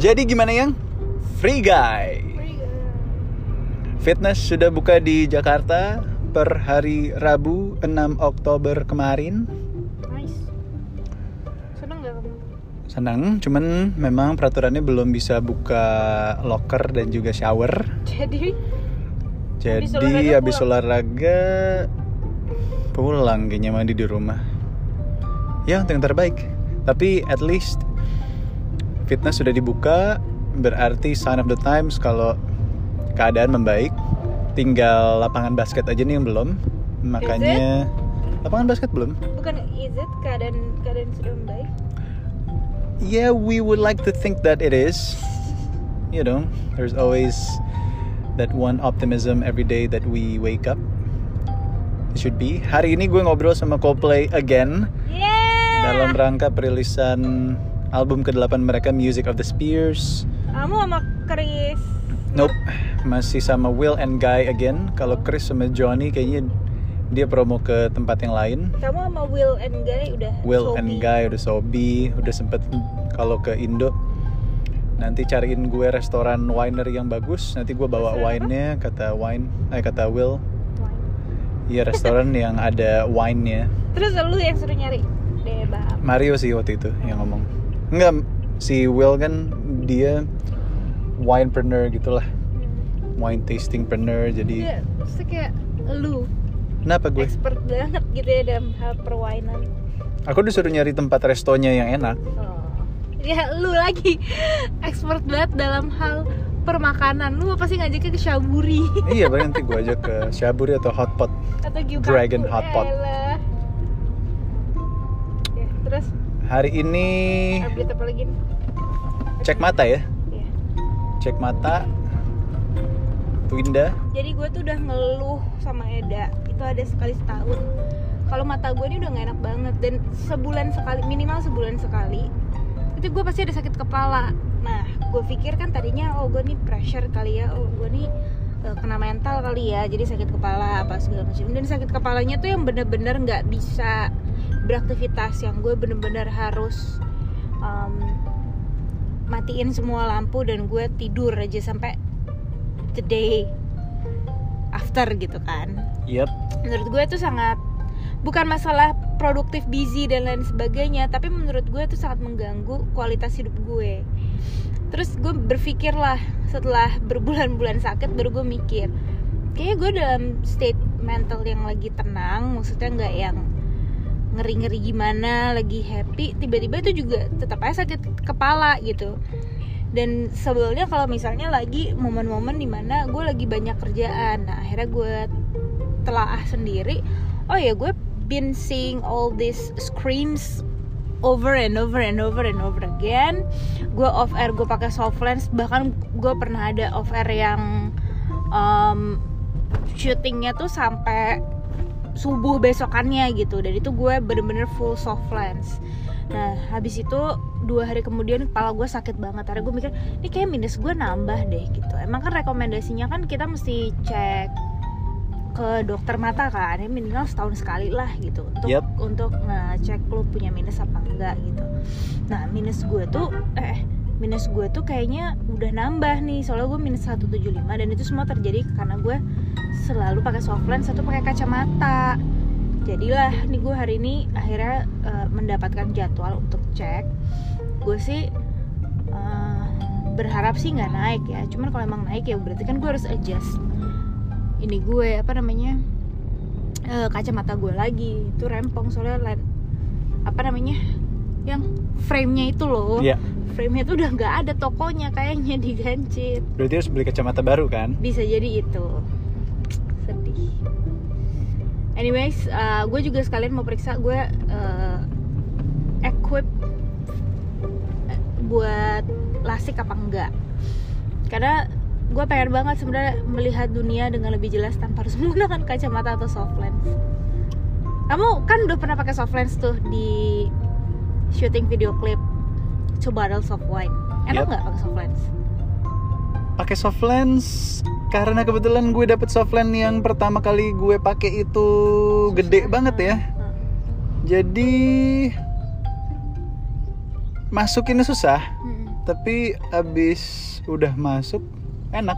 Jadi gimana yang? Free Guy. Fitness sudah buka di Jakarta per hari Rabu 6 Oktober kemarin. Nice. Seneng gak kamu? Senang, cuman memang peraturannya belum bisa buka locker dan juga shower. Jadi Jadi olahraga habis pulang. olahraga pulang kayaknya mandi di rumah. Ya untuk yang terbaik. Tapi at least fitness sudah dibuka, berarti sign of the times kalau keadaan membaik. Tinggal lapangan basket aja nih yang belum. Makanya lapangan basket belum. bukan is it keadaan keadaan sudah membaik? Yeah, we would like to think that it is. You know, there's always that one optimism every day that we wake up. It should be. Hari ini gue ngobrol sama Coldplay again Yeah. dalam rangka perilisan album ke-8 mereka Music of the Spears. Kamu sama Chris. Nope, masih sama Will and Guy again. Kalau Chris sama Johnny kayaknya dia promo ke tempat yang lain. Kamu sama Will and Guy udah Will Sobi. and Guy udah Sobi, udah sempet kalau ke Indo nanti cariin gue restoran winery yang bagus. Nanti gue bawa wine-nya kata wine, eh kata Will. Iya restoran yang ada wine-nya. Terus lu yang suruh nyari Debab. Mario sih waktu itu yang ngomong. Enggak, si Will kan dia winepreneur gitulah, wine tasting preneur. Jadi Iya, terus kayak lu kenapa gue? expert banget gitu ya dalam hal perwainan. Aku disuruh nyari tempat restonya yang enak. Oh. Ya lu lagi expert banget dalam hal permakanan. Lu pasti ngajaknya ke Shaburi iya, paling nanti gue ajak ke Shaburi atau Hotpot. atau Gyukaku. Dragon Hot Pot. Elah. Ya, terus Hari ini update apa lagi? nih? cek mata ya, Ya. cek mata. Twinda. Jadi gue tuh udah ngeluh sama Eda itu ada sekali setahun. Kalau mata gue ini udah gak enak banget dan sebulan sekali minimal sebulan sekali itu gue pasti ada sakit kepala. Nah gue pikir kan tadinya oh gue nih pressure kali ya, oh gue nih eh, kena mental kali ya, jadi sakit kepala apa segala macam. Dan sakit kepalanya tuh yang bener-bener nggak bisa beraktivitas, yang gue bener-bener harus em, matiin semua lampu dan gue tidur aja sampai the day after gitu kan Yep. menurut gue itu sangat bukan masalah produktif busy dan lain sebagainya tapi menurut gue itu sangat mengganggu kualitas hidup gue terus gue berpikir lah setelah berbulan-bulan sakit baru gue mikir kayaknya gue dalam state mental yang lagi tenang maksudnya nggak yang ngeri-ngeri gimana lagi happy tiba-tiba itu juga tetap aja sakit kepala gitu. Dan sebelumnya kalau misalnya lagi momen-momen di mana gue lagi banyak kerjaan nah akhirnya gue telaah sendiri oh ya gue been seeing all these screens over and over and over and over again. Gue off air gue pakai soft lens bahkan gue pernah ada off air yang um, syutingnya tuh sampai subuh besokannya gitu. Dan itu gue bener-bener full soft lens. Nah habis itu dua hari kemudian kepala gue sakit banget. Akhirnya gue mikir ini kayak minus gue nambah deh gitu. Emang kan rekomendasinya kan kita mesti cek ke dokter mata kan. Ya minimal setahun sekali lah gitu. Untuk Yep. untuk ngecek lu punya minus apa enggak gitu. Nah minus gue tuh eh minus gue tuh kayaknya udah nambah nih. Soalnya gue minus 175 dan itu semua terjadi karena gue selalu pakai soft lens atau pakai kacamata. Jadilah nih gue hari ini akhirnya eh, mendapatkan jadwal untuk cek. Gue sih eh, berharap sih nggak naik ya. Cuman kalau emang naik ya berarti kan gue harus adjust ini gue apa namanya eh, kacamata gue lagi. Itu rempong soalnya len- apa namanya yang frame-nya itu loh. Iya. frame-nya tuh udah nggak ada tokonya kayaknya digancit. Berarti harus beli kacamata baru kan? bisa jadi itu anyways uh, gue juga sekalian mau periksa gue uh, equip eh, buat lasik apa enggak. Karena gue pengen banget sebenarnya melihat dunia dengan lebih jelas tanpa harus menggunakan kacamata atau soft lens. Kamu kan udah pernah pakai soft lens tuh di syuting video klip Two Bottles of Wine. Enak Yep. nggak pakai soft lens? Pakai soft lens karena kebetulan gue dapet soft lens yang pertama kali gue pakai itu gede banget ya. Jadi masukinnya susah. Hmm. tapi abis udah masuk enak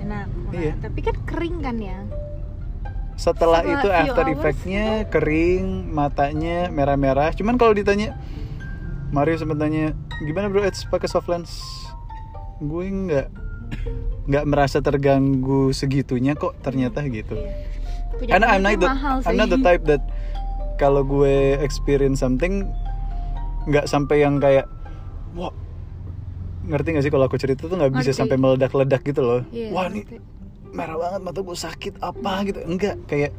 enak nah, Iya. tapi kan kering kan ya setelah, Setelah itu after effectnya kering matanya merah-merah cuman kalau ditanya Mario sempat tanya gimana bro Eds pakai soft lens gue nggak nggak merasa terganggu segitunya kok ternyata gitu. Iya. karena I'm not the, I'm not the type that kalau gue experience something nggak sampai yang kayak wah ngerti gak sih kalau aku cerita tuh nggak bisa sampai meledak-ledak gitu loh. Iya, wah ngerti. merah banget mata gue sakit apa gitu. Enggak kayak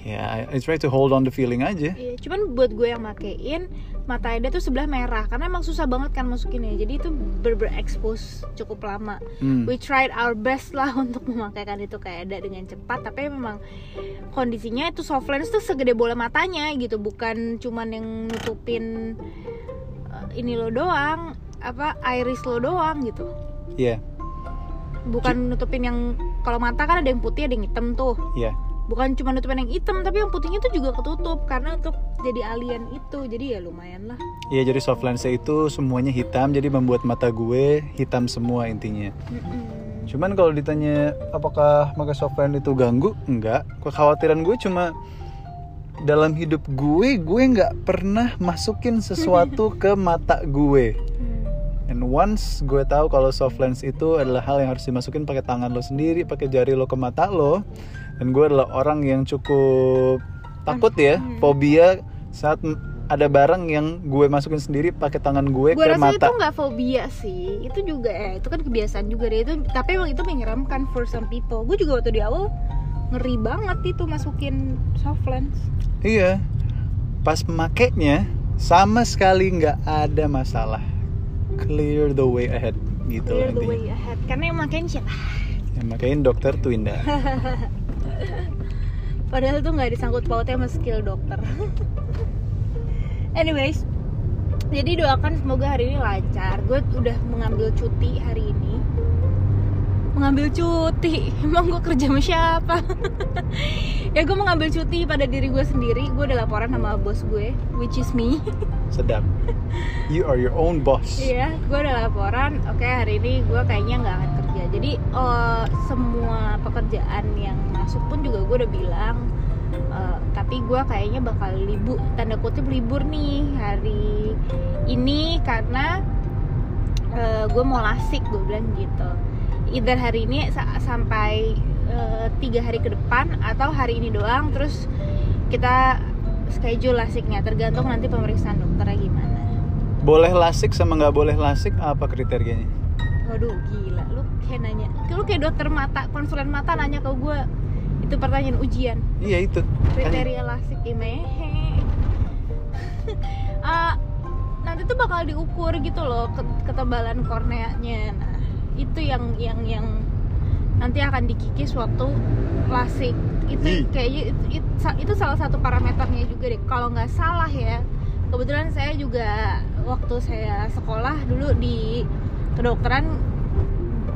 ya I, I try to hold on the feeling aja Iya, cuman buat gue yang makein mata Eda tuh sebelah merah karena emang susah banget kan masukinnya. Jadi itu ber expose cukup lama. Hmm. We tried our best lah untuk memakaikan itu ke Eda dengan cepat, tapi memang kondisinya itu soft lens tuh segede bola matanya gitu, bukan cuman yang nutupin uh, ini lo doang, apa iris lo doang gitu. Iya, Bukan nutupin yang kalau mata kan ada yang putih ada yang hitam tuh. iya. Bukan cuma nutupin yang hitam tapi yang putihnya tuh juga ketutup karena untuk jadi alien itu jadi ya lumayan lah Iya jadi soft lens itu semuanya hitam jadi membuat mata gue hitam semua intinya. Mm-mm. Cuman kalau ditanya apakah pakai soft lens itu ganggu? Enggak. Kekhawatiran gue cuma dalam hidup gue gue nggak pernah masukin sesuatu ke mata gue. And once gue tahu kalau soft lens itu adalah hal yang harus dimasukin pakai tangan lo sendiri, pakai jari lo ke mata lo. Dan gue adalah orang yang cukup takut ya, Hmm. fobia saat ada barang yang gue masukin sendiri pakai tangan gue, gue ke rasa mata. itu nggak fobia sih itu juga ya itu kan kebiasaan juga deh itu tapi emang itu menyeramkan for some people gue juga waktu di awal ngeri banget itu masukin soft lens Iya. Pas makainya sama sekali nggak ada masalah. Clear the way ahead gitu clear the way ahead. Karena yang makain siapa? Yang makain dokter Twinda. padahal tuh nggak disangkut pautnya sama skill dokter. Anyways jadi doakan semoga hari ini lancar. Gue udah mengambil cuti hari ini mengambil cuti emang gue kerja sama siapa ya gue mengambil cuti pada diri gue sendiri gue udah laporan sama bos gue which is me Sedap. You are your own boss. Iya, gue udah laporan. Oke, hari ini gue kayaknya nggak akan kerja. Jadi eh, semua pekerjaan yang masuk pun juga gue udah bilang. eh, tapi gue kayaknya bakal libur, tanda kutip libur nih hari ini karena gue mau lasik gue bilang gitu. Either hari ini sa- sampai eh, tiga hari ke depan atau hari ini doang. Terus kita schedule lasiknya tergantung nanti pemeriksaan dokternya gimana. Boleh lasik sama nggak boleh lasik apa kriterianya? Waduh gila, lu kayak nanya Lu kayak dokter mata, konsulen mata nanya ke gue Itu pertanyaan ujian Iya itu. Kriteria lasik imehe Ah, Nanti tuh bakal diukur gitu loh ke- Ketebalan korneanya Nah itu yang yang yang nanti akan dikikis waktu lasik itu kayaknya itu, itu, itu salah satu parameternya juga deh. Kalau nggak salah ya kebetulan saya juga waktu saya sekolah dulu di kedokteran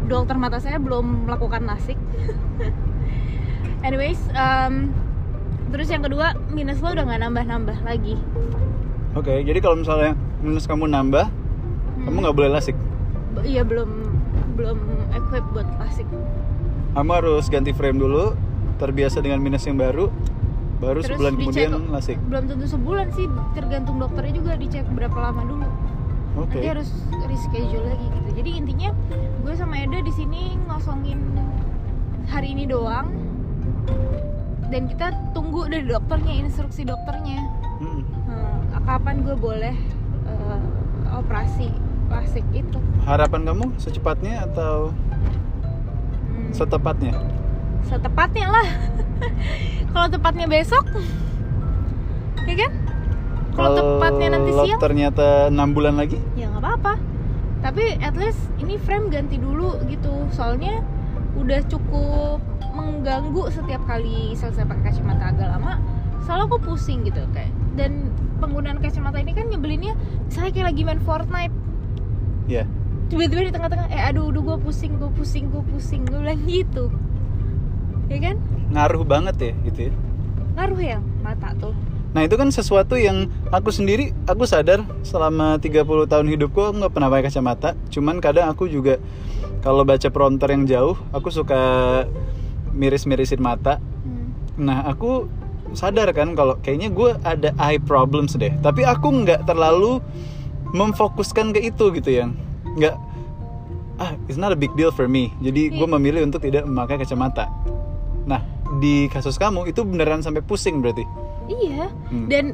dokter mata saya belum melakukan lasik anyways um, terus yang kedua minus lo udah nggak nambah-nambah lagi. Oke, jadi kalau misalnya minus kamu nambah, Hmm. kamu nggak boleh lasik. B- iya belum belum equip buat lasik Kamu harus ganti frame dulu, terbiasa dengan minus yang baru, baru Terus sebulan kemudian lasik. belum tentu sebulan sih tergantung dokternya juga dicek berapa lama dulu. Oke. nanti harus reschedule lagi gitu. Jadi intinya gue sama Eda di sini ngosongin hari ini doang. Dan kita tunggu dari dokternya instruksi dokternya. Mm. Hmm, kapan gue boleh eh, operasi plastik itu Harapan kamu secepatnya atau Hmm, setepatnya? setepatnya lah. Kalau tepatnya besok ya kan? Kalau tepatnya nanti siang. ternyata enam bulan lagi? ya nggak apa-apa. Tapi at least ini frame ganti dulu gitu. Soalnya udah cukup mengganggu setiap kali selesai pakai kacamata agak lama. Selalu aku pusing gitu kayak. Dan penggunaan kacamata ini kan nyebelinnya misalnya kayak lagi main Fortnite Ya. tiba-tiba di tengah-tengah eh aduh aduh gue pusing gue pusing gue pusing gue bilang gitu ya kan Ngaruh banget ya gitu ya. ngaruh ya mata tuh Nah itu kan sesuatu yang aku sendiri aku sadar selama 30 tahun hidupku aku nggak pernah pakai kacamata. Cuman kadang aku juga kalau baca prompter yang jauh aku suka miris-mirisin mata. Hmm. Nah aku sadar kan kalau kayaknya gue ada eye problems deh. Tapi aku nggak terlalu memfokuskan ke itu gitu ya. Nggak ah it's not a big deal for me. Jadi gue Iya. memilih untuk tidak memakai kacamata. Nah di kasus kamu itu beneran sampai pusing berarti. Iya. Hmm. Dan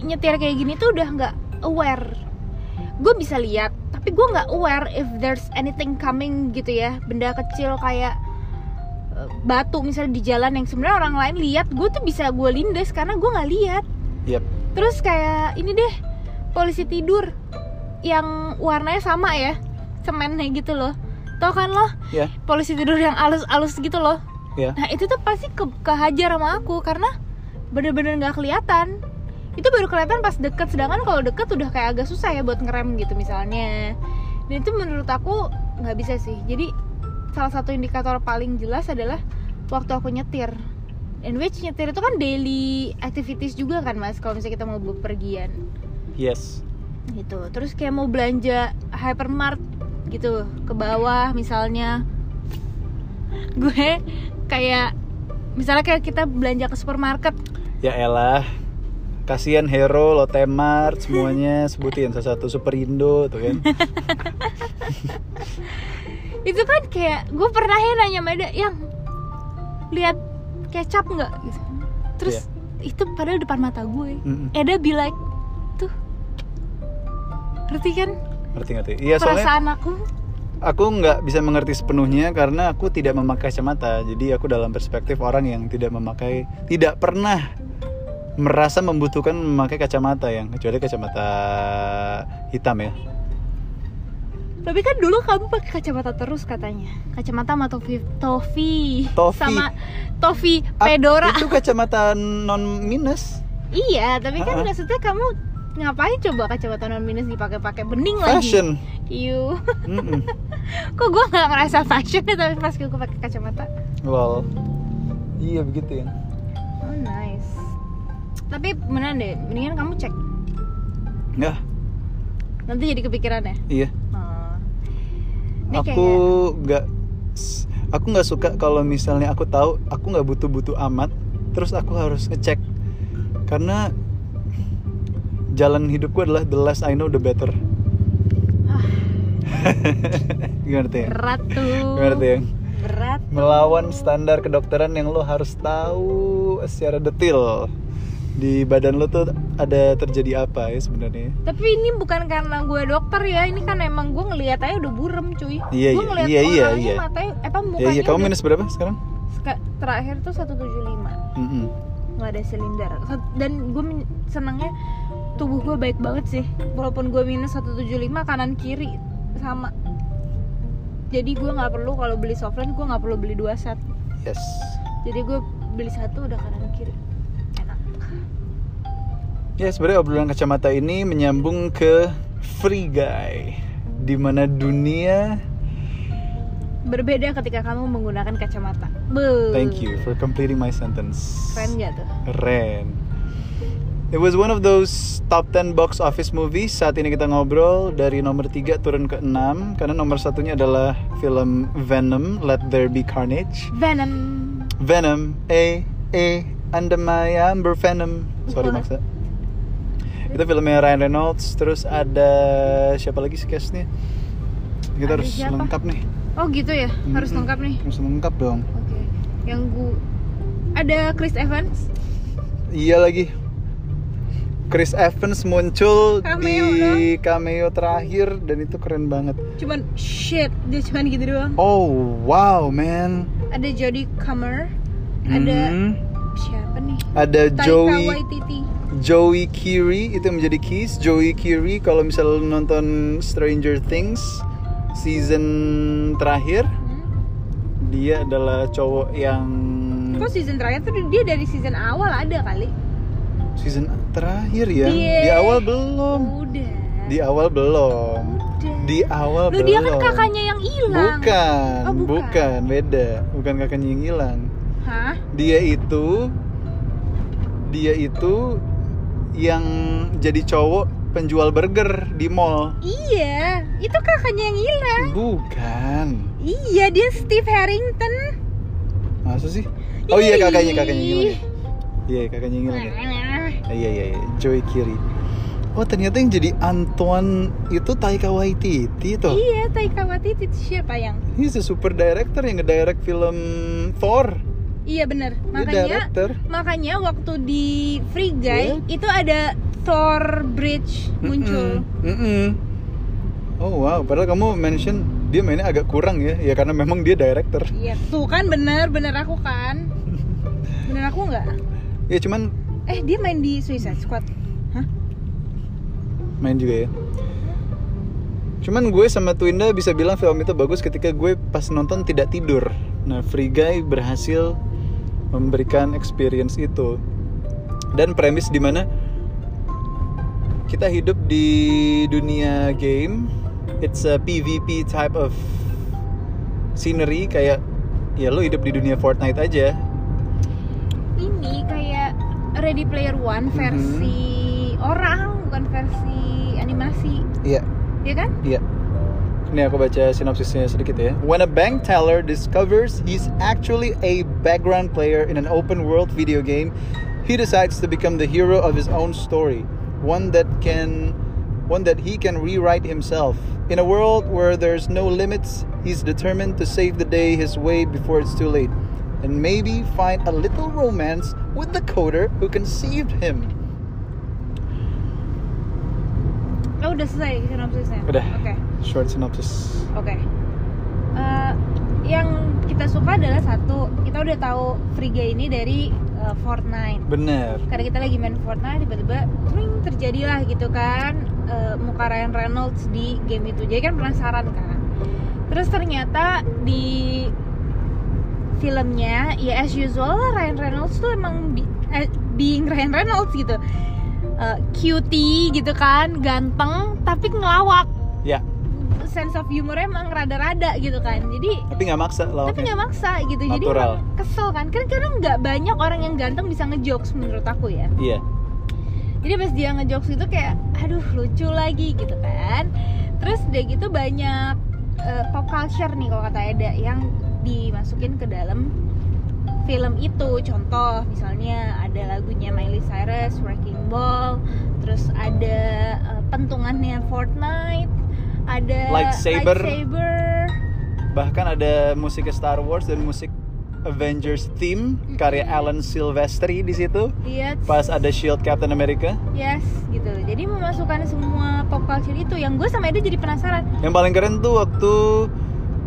nyetir kayak gini tuh udah nggak aware. Gue bisa lihat, tapi gue nggak aware if there's anything coming gitu ya, benda kecil kayak eh, batu misalnya di jalan yang sebenarnya orang lain lihat, gue tuh bisa gue lindes karena gue nggak lihat. Yap. Terus kayak ini deh polisi tidur yang warnanya sama ya, semennya gitu loh. Tau kan lo? Ya. Polisi tidur yang alus-alus gitu loh. Ya. Nah itu tuh pasti ke kehajar sama aku karena bener-bener nggak kelihatan. Itu baru kelihatan pas deket, sedangkan kalau deket udah kayak agak susah ya buat ngerem gitu misalnya. Dan itu menurut aku nggak bisa sih. Jadi salah satu indikator paling jelas adalah waktu aku nyetir. And which nyetir itu kan daily activities juga kan mas kalau misalnya kita mau bepergian Yes. gitu. Terus kayak mau belanja hypermart gitu ke bawah misalnya gue kayak misalnya kayak kita belanja ke supermarket Ya elah. Kasihan Hero, Lotte Mart, semuanya sebutin satu-satu Superindo tuh kan. itu kan kayak gue pernah ya nanya Meda yang lihat kecap nggak gitu terus itu padahal depan mata gue Mm-mm. Eda be like ngerti kan Ngerti ngerti. Iya soalnya perasaan aku aku nggak bisa mengerti sepenuhnya karena aku tidak memakai kacamata. Jadi aku dalam perspektif orang yang tidak memakai, tidak pernah merasa membutuhkan memakai kacamata yang kecuali kacamata hitam ya. tapi kan dulu kamu pakai kacamata terus katanya kacamata sama tofi tofi Tofi. sama tofi Ah, pedora Itu kacamata non minus. Iya, tapi kan Ha-ha. maksudnya kamu ngapain coba kacamata non minus dipakai-pakai bening lagi? Fashion. Iu. Mm-mm. Kok gue nggak ngerasa fashion ya tapi pas gue pakai kacamata. Well, iya begitu ya. Oh nice. Tapi beneran deh, mendingan kamu cek. Nggak, Nanti jadi kepikiran ya. iya. Oh. Ini aku nggak aku nggak suka kalau misalnya aku tahu aku nggak butuh-butuh amat terus aku harus ngecek karena jalan hidupku adalah the less I know the better Ah. gimana tuh ya berat tuh. gimana tuh ya Berat. melawan standar kedokteran yang lo harus tahu secara detail di badan lo tuh ada terjadi apa ya sebenarnya Tapi ini bukan karena gue dokter ya, ini kan emang gue ngelihat aja udah burem cuy. Iya, gue iya, ngeliat iya, iya, iya. matanya, eh, apa ya mukanya iya kamu udah- minus berapa sekarang Seka- terakhir tuh 175 Mm-mm. nggak ada silinder dan gue senangnya tubuh gue baik banget sih. Walaupun gue minus 175 kanan kiri sama. Jadi gue nggak perlu kalau beli softline gue nggak perlu beli dua set. Yes. Jadi gue beli satu udah kanan kiri. Enak. Ya sebenarnya obrolan kacamata ini menyambung ke Free Guy di mana dunia berbeda ketika kamu menggunakan kacamata. Be. Thank you for completing my sentence. Keren gak tuh? Keren. It was one of those top 10 box office movies Saat ini kita ngobrol dari nomor 3 turun ke 6 Karena nomor satunya adalah film Venom Let There Be Carnage. Venom. Venom. Eh Eh Under my amber venom. Sorry maksa Itu filmnya Ryan Reynolds. Terus ada Siapa lagi sih castnya? Kita Ada harus siapa? lengkap nih. Oh gitu ya? Harus lengkap nih? Harus lengkap dong. Oke. Yang gue ada Chris Evans? Iya lagi Chris Evans muncul Cameo di cameo terakhir dan itu keren banget. cuman shit dia cuman gitu doang Oh wow man. ada Jodie Comer ada Hmm. siapa nih Ada Taika Joey Waititi Joey Kiri itu yang menjadi Keys. Joey Kiri kalau misalnya lu nonton Stranger Things season terakhir Hmm? dia adalah cowok yang kok season terakhir tuh dia dari season awal ada kali season terakhir ya. Iya. Di awal belum. udah Di awal belum. udah Di awal Loh, belum. dia kan kakaknya yang hilang Bukan, Oh, bukan. bukan, beda. Bukan kakaknya yang hilang. hah Dia itu dia itu yang jadi cowok penjual burger di mall. Iya, itu kakaknya yang hilang. Bukan. Iya, dia Steve Harrington. Masa sih? Oh iya kakaknya kakaknya yang hilang. ya? Iya kakaknya yang hilang. ya. Iya iya iya. Joy Kiri. Oh ternyata yang jadi Antoine itu Taika Waititi tuh. Iya, Taika Waititi itu siapa yang? He's a super director yang ngedirect film Thor. Iya bener, makanya director. makanya waktu di Free Guy Iya. itu ada Thor Bridge muncul. Mm-mm. Mm-mm. Oh wow, padahal kamu mention dia mainnya agak kurang ya, ya karena memang dia director. Iya, tuh kan bener, bener aku kan. Bener aku nggak? Ya cuman Eh dia main di Suicide Squad. Hah? main juga ya. Cuman gue sama Twinda bisa bilang film itu bagus ketika gue pas nonton tidak tidur. Nah, Free Guy berhasil memberikan experience itu. Dan premis di mana kita hidup di dunia game, it's a PvP type of scenery kayak ya lo hidup di dunia Fortnite aja. Ini kayak Ready Player One mhm. versi orang, bukan versi animasi, Iya. ya kan? Iya. Ini aku baca sinopsisnya sedikit ya. When a bank teller discovers he's actually a background player in an open world video game, he decides to become the hero of his own story, one that can one that he can rewrite himself. In a world where there's no limits, he's determined to save the day his way before it's too late and maybe find a little romance with the coder who conceived him. Oh udah selesai sinopsisnya. Udah. Oke. Short synopsis. Oke. Eh, yang kita suka adalah satu, kita udah tahu Frigga ini dari eh, Fortnite. Bener. Karena kita lagi main Fortnite, tiba-tiba terjadilah gitu kan eh, muka Ryan Reynolds di game itu. Jadi kan penasaran kan. Terus ternyata di filmnya ya as usual lah Ryan Reynolds tuh emang bi- eh, being Ryan Reynolds gitu. Eh, cutie gitu kan, ganteng tapi ngelawak Ya, sense of humornya emang rada-rada gitu kan jadi tapi nggak maksa tapi lawannya. nggak maksa gitu jadi Natural. emang kesel kan kan karena nggak banyak orang yang ganteng bisa ngejokes menurut aku ya Iya. jadi pas dia ngejokes itu kayak aduh lucu lagi gitu kan terus udah gitu banyak eh, pop culture nih kalau kata Eda yang dimasukin ke dalam film itu contoh misalnya ada lagunya Miley Cyrus Wrecking Ball terus ada eh, pentungannya Fortnite ada Lightsaber. lightsaber. Bahkan ada musik Star Wars dan musik Avengers theme karya Alan Silvestri di situ. Iya, Pas ada Shield Captain America. yes gitu. Jadi memasukkan semua pop culture itu yang gue sama Eda jadi penasaran. Yang paling keren tuh waktu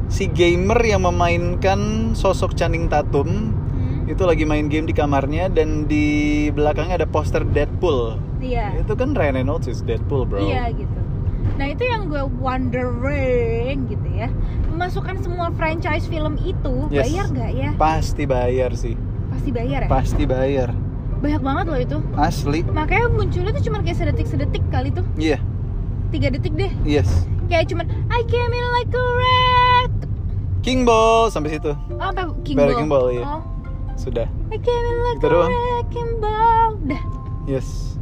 si gamer yang memainkan sosok Channing Tatum Hmm, itu lagi main game di kamarnya dan di belakangnya ada poster Deadpool. Iya. Itu kan Ryan Reynolds is Deadpool, bro. Iya gitu. Nah itu yang gue wondering gitu ya. Memasukkan semua franchise film itu Yes. bayar nggak ya? Pasti bayar sih. Pasti bayar ya. Pasti bayar. Banyak banget loh itu. Asli. Makanya munculnya tuh cuma kayak sedetik-sedetik kali tuh. Iya. Tiga detik deh. Yes. Kayak cuman I came in like a rat. King Ball sampai situ. Oh, apa King Ball? King Ball, iya. Oh, Sudah. I came in like Gitu a wrecking ball. Dah, Yes.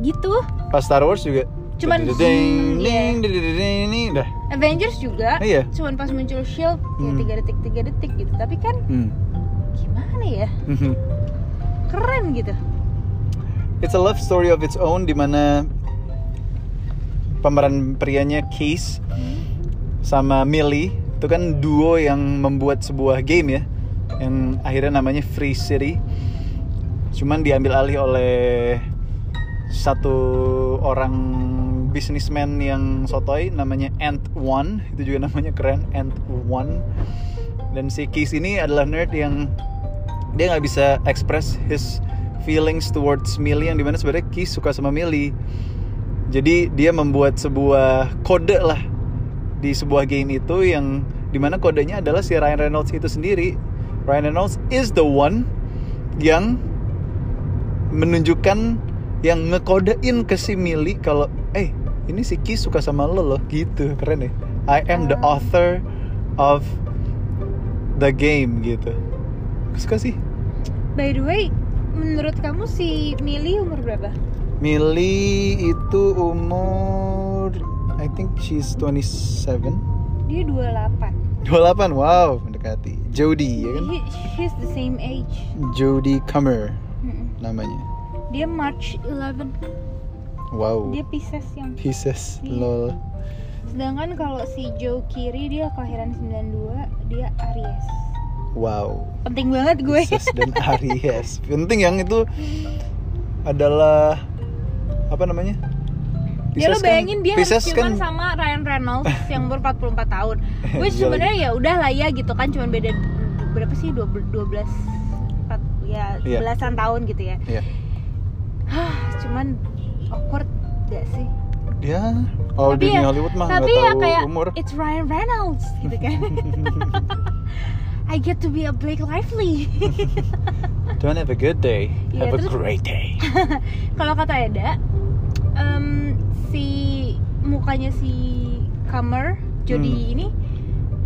gitu. Pas Star Wars juga. Cuman ding ding iya. ding dah. Avengers juga. Iya. Cuman pas muncul Shield ya Hmm. tiga detik tiga detik gitu. Tapi kan Hmm. gimana ya? Keren gitu. It's a love story of its own di mana pemeran prianya Case sama Millie itu kan duo yang membuat sebuah game ya yang akhirnya namanya Free City. Cuman diambil alih oleh satu orang bisnismen yang sotoy namanya Ant One. Itu juga namanya keren Ant One. Dan si Case ini adalah nerd yang dia nggak bisa express his feelings towards Millie yang di mana sebenarnya Keith suka sama Millie jadi dia membuat sebuah kode lah di sebuah game itu yang di mana kodenya adalah si Ryan Reynolds itu sendiri. Ryan Reynolds is the one yang menunjukkan yang ngekodein ke si Millie kalau eh ini si Keith suka sama lo loh gitu. Keren ya. I am the Ah. author of the game gitu. Suka sih. By the way, menurut kamu si Millie umur berapa? Millie itu umur I think she's 27 Dia 28 28 wow mendekati. Jodie ya kan? He, She's the same age. Jodie Comer Mm-mm. namanya. Dia March 11 wow. Dia Pisces yang Pisces Iya. lol. Sedangkan kalau si Joe Kiri dia kelahiran 92 Dia Aries. Wow. Penting banget gue. Pisces dan Aries. Penting yang itu adalah apa namanya Ya lo Pisces kan- bayangin dia harus Pisces ciuman kan sama Ryan Reynolds yang umur 44 tahun Which Gila sebenarnya ya udah lah ya gitu kan Cuman beda berapa sih 12, 12 empat, ya Iya. belasan tahun gitu ya Iya. Hah, Cuman awkward gak sih? Ya, kalau Tapi di ya- Hollywood mah Tapi ya tahu kayak umur. It's Ryan Reynolds gitu kan I get to be a Blake Lively Don't have a good day, Iya, have a terus- great day. Kalau kata Eda em, Si mukanya si Kamer Jody Hmm. ini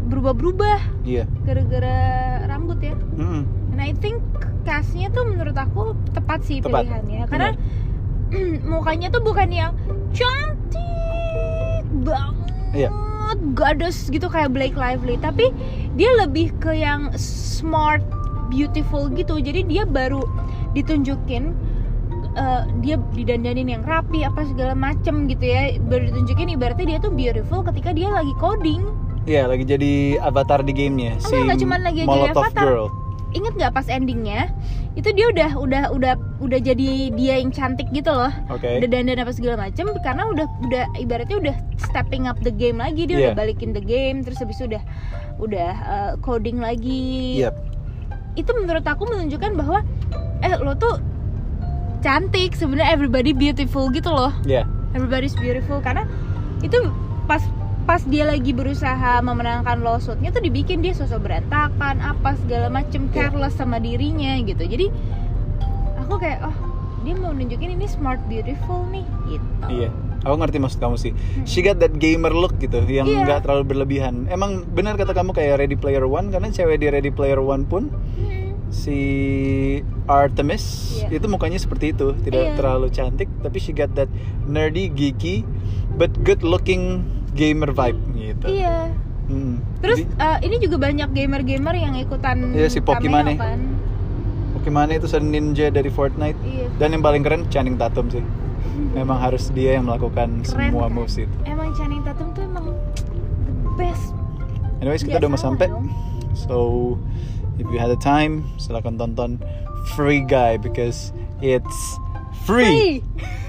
berubah-berubah Iya. gara-gara rambut ya. Mm-mm. And I think castnya tuh menurut aku tepat sih Tepat. pilihannya karena mukanya tuh bukan yang cantik banget, Iya. goddess gitu kayak Blake Lively, tapi dia lebih ke yang smart, beautiful gitu. Jadi dia baru ditunjukin eh, dia didandanin yang rapi apa segala macem gitu ya baru ditunjukin ibaratnya dia tuh beautiful ketika dia lagi coding Iya, lagi jadi avatar di gamenya si Enggak, nggak cuman lagi jadi avatar. Girl. inget nggak pas endingnya itu dia udah udah udah udah jadi dia yang cantik gitu loh Oke. udah dandan apa segala macem karena udah udah ibaratnya udah stepping up the game lagi dia Iya. udah balikin the game terus habis itu udah udah uh, coding lagi Yep. itu menurut aku menunjukkan bahwa eh lo tuh cantik sebenarnya everybody beautiful gitu loh Iya. everybody's beautiful karena itu pas pas dia lagi berusaha memenangkan lawsuitnya tuh dibikin dia sosok berantakan apa segala macem Iya. careless sama dirinya gitu jadi aku kayak oh dia mau nunjukin ini smart beautiful nih gitu Iya. Aku ngerti maksud kamu sih. She got that gamer look gitu, yang Iya. nggak terlalu berlebihan. Emang benar kata kamu kayak Ready Player One karena cewek di Ready Player One pun Hmm. Si Artemis Iya. itu mukanya seperti itu, tidak Iya. terlalu cantik, tapi she got that nerdy, geeky, but good looking gamer vibe gitu. iya Hmm. terus Jadi, eh, ini juga banyak gamer-gamer yang ikutan Iya, si Pokimane. cameo kan Pokemon itu seorang ninja dari Fortnite iya dan yang paling keren Channing Tatum sih. Memang harus dia yang melakukan Keren, semua kan? moves itu. emang Channing Tatum tuh emang the best Anyways, kita udah mau sampai. So, if you had the time, silakan tonton Free Guy because it's free. Free.